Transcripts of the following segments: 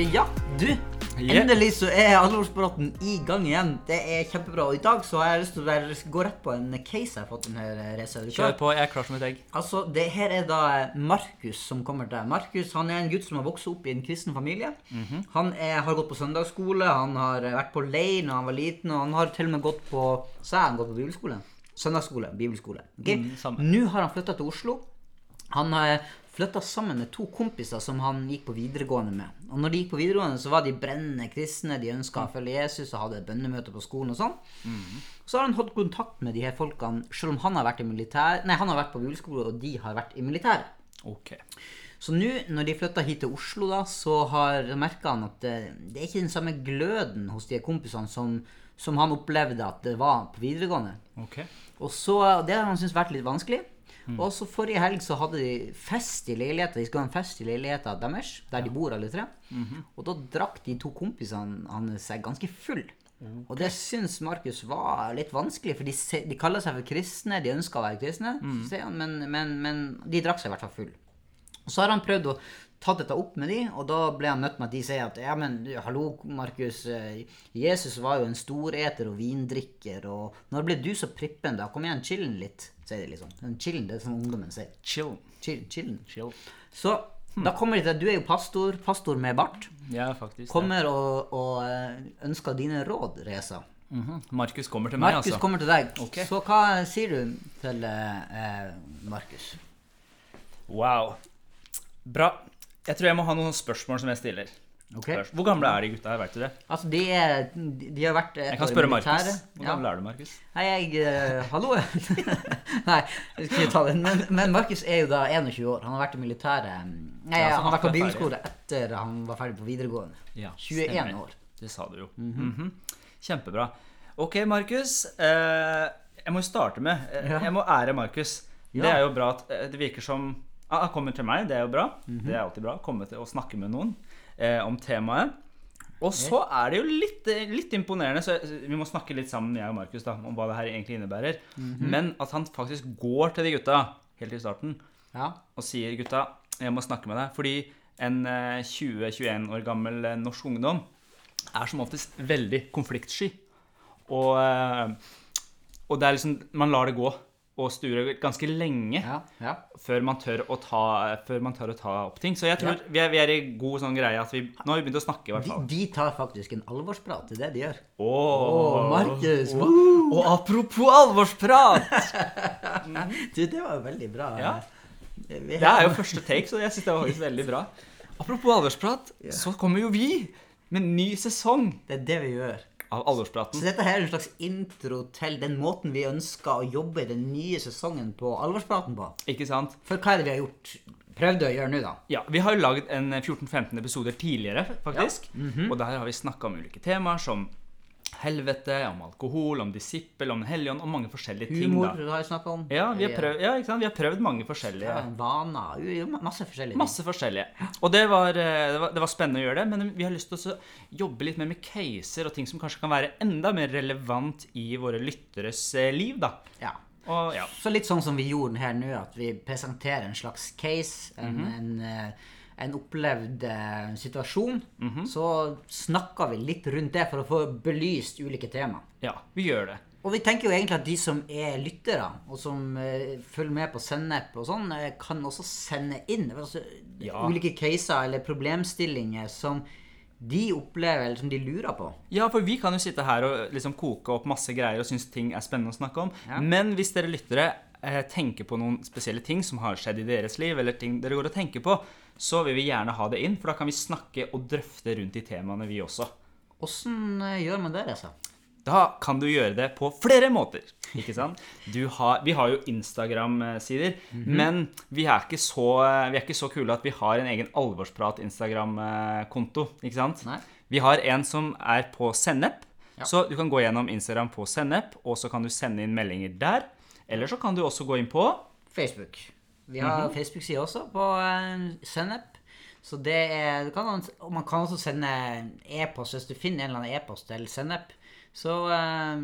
Eh, ja, du. Yeah. Endelig så er alvorspraten i gang igjen. Det er kjempebra. Og i dag så har jeg lyst til å være, gå rett på en case jeg har fått denne. Er du Kjør på. Jeg er klar som et egg. Altså, det her er da Markus som kommer til. Markus han er en gutt som har vokst opp i en kristen familie. Mhm. Han er, har gått på søndagsskole, han har vært på leir når han var liten, og han har til og med gått på Så har han gått på bibelskole. Søndagsskole, bibelskole. Okay? Mm. Nå har han flytta til Oslo. Han flytta sammen med to kompiser som han gikk på videregående med. Og når de gikk på videregående, så var de brennende kristne, de ønska å følge Jesus og hadde bønnemøter på skolen og sånn. Så har han hatt kontakt med de her folkene, selv om han har vært i militær Nei, han har vært på bibelskole, og de har vært i militæret. Okay. Så nå, når de flytta hit til Oslo, da, så har merka han at det, det er ikke den samme gløden hos de kompisene som, som han opplevde at det var på videregående. Okay. Og så, Det har han syntes vært litt vanskelig. Og så Forrige helg så hadde de fest i leiligheta. De skulle ha en fest i leiligheta deres, der de bor alle tre. Og da drakk de to kompisene hans seg ganske full. Og det syns Markus var litt vanskelig, for de, se- de kaller seg for kristne. De ønsker å være kristne, sier han, men, men, men de drakk seg i hvert fall full. Og så har han prøvd å ta dette opp med de, og da ble han møtt med at de sier at ja, men hallo, Markus. eh, Jesus var jo en storeter og vindrikker, og når ble du så prippen da? Kom igjen, chillen litt, sier de liksom. Chillen, det er som ungdommen sier. Chill. Chill, chillen. Chill. Så da kommer de til at du er jo pastor, pastor med bart. Ja, faktisk. Kommer Kommer og, og eh, ønsker dine råd, Reza. Mhm. Markus kommer til meg, Markus altså. kommer til deg. Okay. Så hva sier du til eh, Markus? Wow. Bra. Jeg tror jeg må ha noen spørsmål som jeg stiller. Okay. Hvor gamle er de gutta her, vet du det? Altså, de, er, de, har vært Jeg kan spørre. Markus. Hvor Ja. gammel er du, Markus? Nei, jeg uh, Hallo? Nei, jeg skal ikke ta den. Men, men Markus er jo da 21 år. Han har vært i militæret Nei, Ja, han har vært på bilskole etter han var ferdig på videregående. Ja, 21 stemmer. år. Det sa du jo. Mhm. Kjempebra. Ok, Markus. Uh, jeg må jo starte med eh. Jeg må ære Markus. Det er jo bra at eh, det virker som ah, kommer til meg, det er jo bra. Mhm. Det er alltid bra. Komme til å snakke med noen eh, om temaet. Og så er det jo litt, eh, litt imponerende, så vi må snakke litt sammen, jeg og Markus, da, om hva det her egentlig innebærer. Mhm. Men at han faktisk går til de gutta helt i starten Ja. og sier gutta, jeg må snakke med deg. Fordi en eh, 20-21 år gammel eh, norsk ungdom er som oftest veldig konfliktsky. Og, eh, og det er liksom Man lar det gå og sture ganske lenge Ja. ja. før, man ta, før man tør å ta opp ting. Så jeg tror vi, er, vi er i god sånn greie at vi Nå har vi begynt å snakke, i hvert fall. de tar faktisk en alvorsprat. Er det de gjør. Å, Markus! Og apropos alvorsprat! Du, det var jo veldig bra. Ja. Det er jo første take, så jeg syns det var faktisk veldig bra. Apropos alvorsprat, så kommer jo vi med ny sesong Det er det vi gjør. Av Så dette her er en slags intro til den måten vi ønsker å jobbe i den nye sesongen på Alvorspraten på. Ikke sant? For hva er det vi har gjort? Prøvd å gjøre nå, da? Ja, Vi har jo lagd en 14-15 episoder tidligere, faktisk. Mhm. Og der har vi snakka om ulike temaer som helvete, om alkohol, om disippel, om helligånd, om mange forskjellige ting. Humor da. har jeg snakka om. Ja, vi har prøvd, ja? Vi har prøvd mange forskjellige. Ja, Vaner. jo, jo, Masse forskjellige ting. Masse forskjellige. Og det var, eh, det, var, det var spennende å gjøre det, men vi har lyst til å jobbe litt mer med caser og ting som kanskje kan være enda mer relevant i våre lytteres eh, liv, da. Ja. Og ja. Så litt sånn som vi gjorde her nå, at vi presenterer en slags case, en, Mhm. en, eh, en opplevd eh, situasjon. Mhm. Så snakker vi litt rundt det for å få belyst ulike tema. ja, vi gjør det. Og vi tenker jo egentlig at de som er lyttere, og som eh, følger med på Sennep og sånn, eh, kan også sende inn altså, Ja. ulike caser eller problemstillinger som de opplever, eller som de lurer på. Ja, for vi kan jo sitte her og liksom koke opp masse greier og synes ting er spennende å snakke om. Ja. Men hvis dere lyttere eh, tenker på noen spesielle ting som har skjedd i deres liv, eller ting dere går og tenker på, så vil vi gjerne ha det inn, for da kan vi snakke og drøfte rundt de temaene, vi også. Åssen eh, gjør man det, altså? Da kan du gjøre det på flere måter. ikke sant? Du har, vi har jo Instagram-sider, men vi er, ikke så, vi er ikke så kule at vi har en egen Alvorsprat-Instagram-konto. ikke sant? Nei. Vi har en som er på Sennep, Ja. så du kan gå gjennom Instagram på Sennep, og så kan du sende inn meldinger der. Eller så kan du også gå inn på Facebook. Vi har Mhm. Facebook-side også på uh, Sennep. Så det er du kan, Og man kan også sende e-post hvis du finner en eller annen e-post til Sennep. Så eh,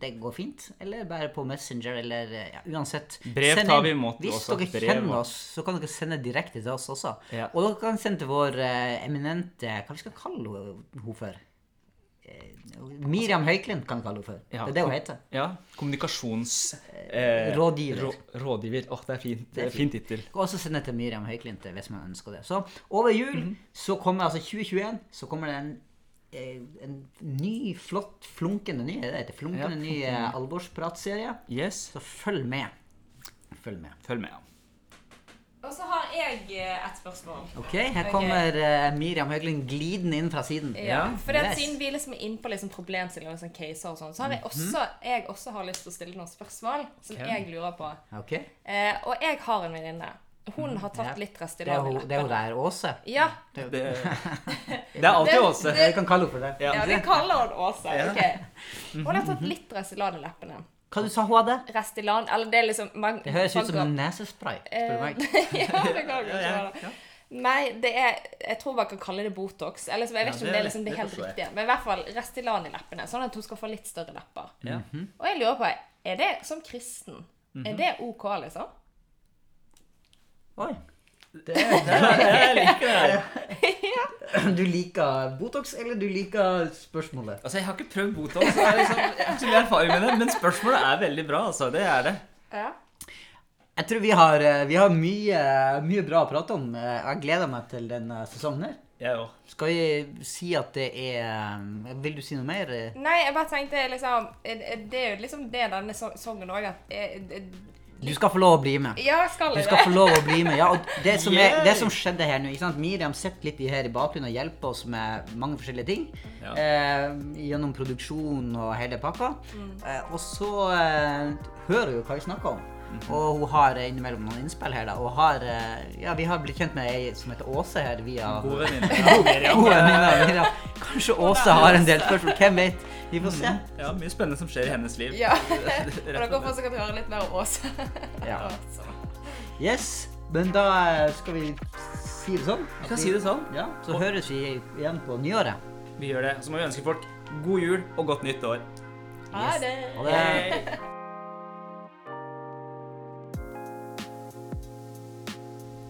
det går fint. Eller bare på Messenger, eller eh, ja, uansett. Brev Send tar vi imot Hvis også. dere Brev kjenner oss, så kan dere sende direkte til oss også. Ja. Og dere kan sende til vår eh, eminente Hva vi skal kalle henne for? Eh, Miriam Høyklint kan vi kalle henne for. Ja. Det er det hun heter. Ja. Kommunikasjonsrådgiver. Eh, rå- rådgiver. Åh, det er fint. Det er fin tittel. Og også sende til Miriam Høyklint eh, hvis man ønsker det. Så over jul Mhm. så kommer altså 2021 så kommer det en, eh, en ny, flott, flunkende ny, det det? flunkende Ja, ny eh, alvorspratserie. Yes. Så følg med. Følg med. Følg med. ja. Jeg eh, et spørsmål. Ok, her kommer eh, Miriam Høgling glidende inn fra siden. Ja, for det at yes. Siden vi liksom er inne på liksom problemstillinger og sånn caser og sånn, så har Mhm. jeg også, jeg også har lyst til å stille noen spørsmål som okay. jeg lurer på. Okay. Eh, og jeg har en venninne. Hun har tatt Ja. litt rest Restylane det er hun der Åse. Ja, Det, det er alltid Åse. Vi kan kalle henne for det. Ja. ja, vi kaller henne Åse. Okay. Hun har tatt litt Restylane i leppene. Hva du sa hun hadde? Restylane, eller det er liksom man, Det høres ut som en nesespray, spør du meg. ja, det kan kanskje være det. Nei, det er Jeg tror man kan kalle det Botox. Eller jeg vet Ja, ikke om det er er- liksom det det helt riktige. Men i hvert fall Restylane i leppene, sånn at hun skal få litt større lepper. Ja. Og jeg lurer på, er det som kristen Er det OK, liksom? Oi. Det, Jeg liker det. du liker Botox, eller du liker spørsmålet? Altså, Jeg har ikke prøvd Botox, så jeg, har liksom, jeg har ikke mye erfaring med det, men spørsmålet er veldig bra. altså, Det er det. Ja. Jeg tror vi har, eh, vi har mye, mye bra å prate om. Eh, Jeg gleder meg til denne sesongen her. Jeg òg. Skal vi si at det er eh, Vil du si noe mer? Nei, jeg bare tenkte liksom Det er jo liksom det denne sesongen òg at Du skal få lov å bli med. Ja, skal Du skal det. få lov å bli med. Ja, og det som, er, det som skjedde her nå ikke sant? Miriam sitter litt i her i bakgrunnen og hjelper oss med mange forskjellige ting. Ja. Eh, gjennom produksjon og hele pakka. Eh, og så eh, hører hun hva vi snakker om. Og hun har innimellom noen innspill her, da. Og har eh, Ja, vi har blitt kjent med ei som heter Åse her via God venninne. Kanskje Åse har en del spørsmål. Hvem vet? Vi får se. Ja, mye spennende som skjer i hennes liv. Ja. for Og dere får sikkert høre litt mer om Åse. Ja. Yes. Men da eh, skal vi si det sånn. Vi skal si det sånn. Ja, så høres vi igjen på nyåret. Vi gjør det. Så må vi ønske folk god jul og godt nytt år. Ha det. Ha det.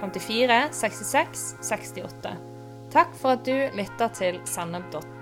54 66 68. Takk for at du lytter til sennep.no.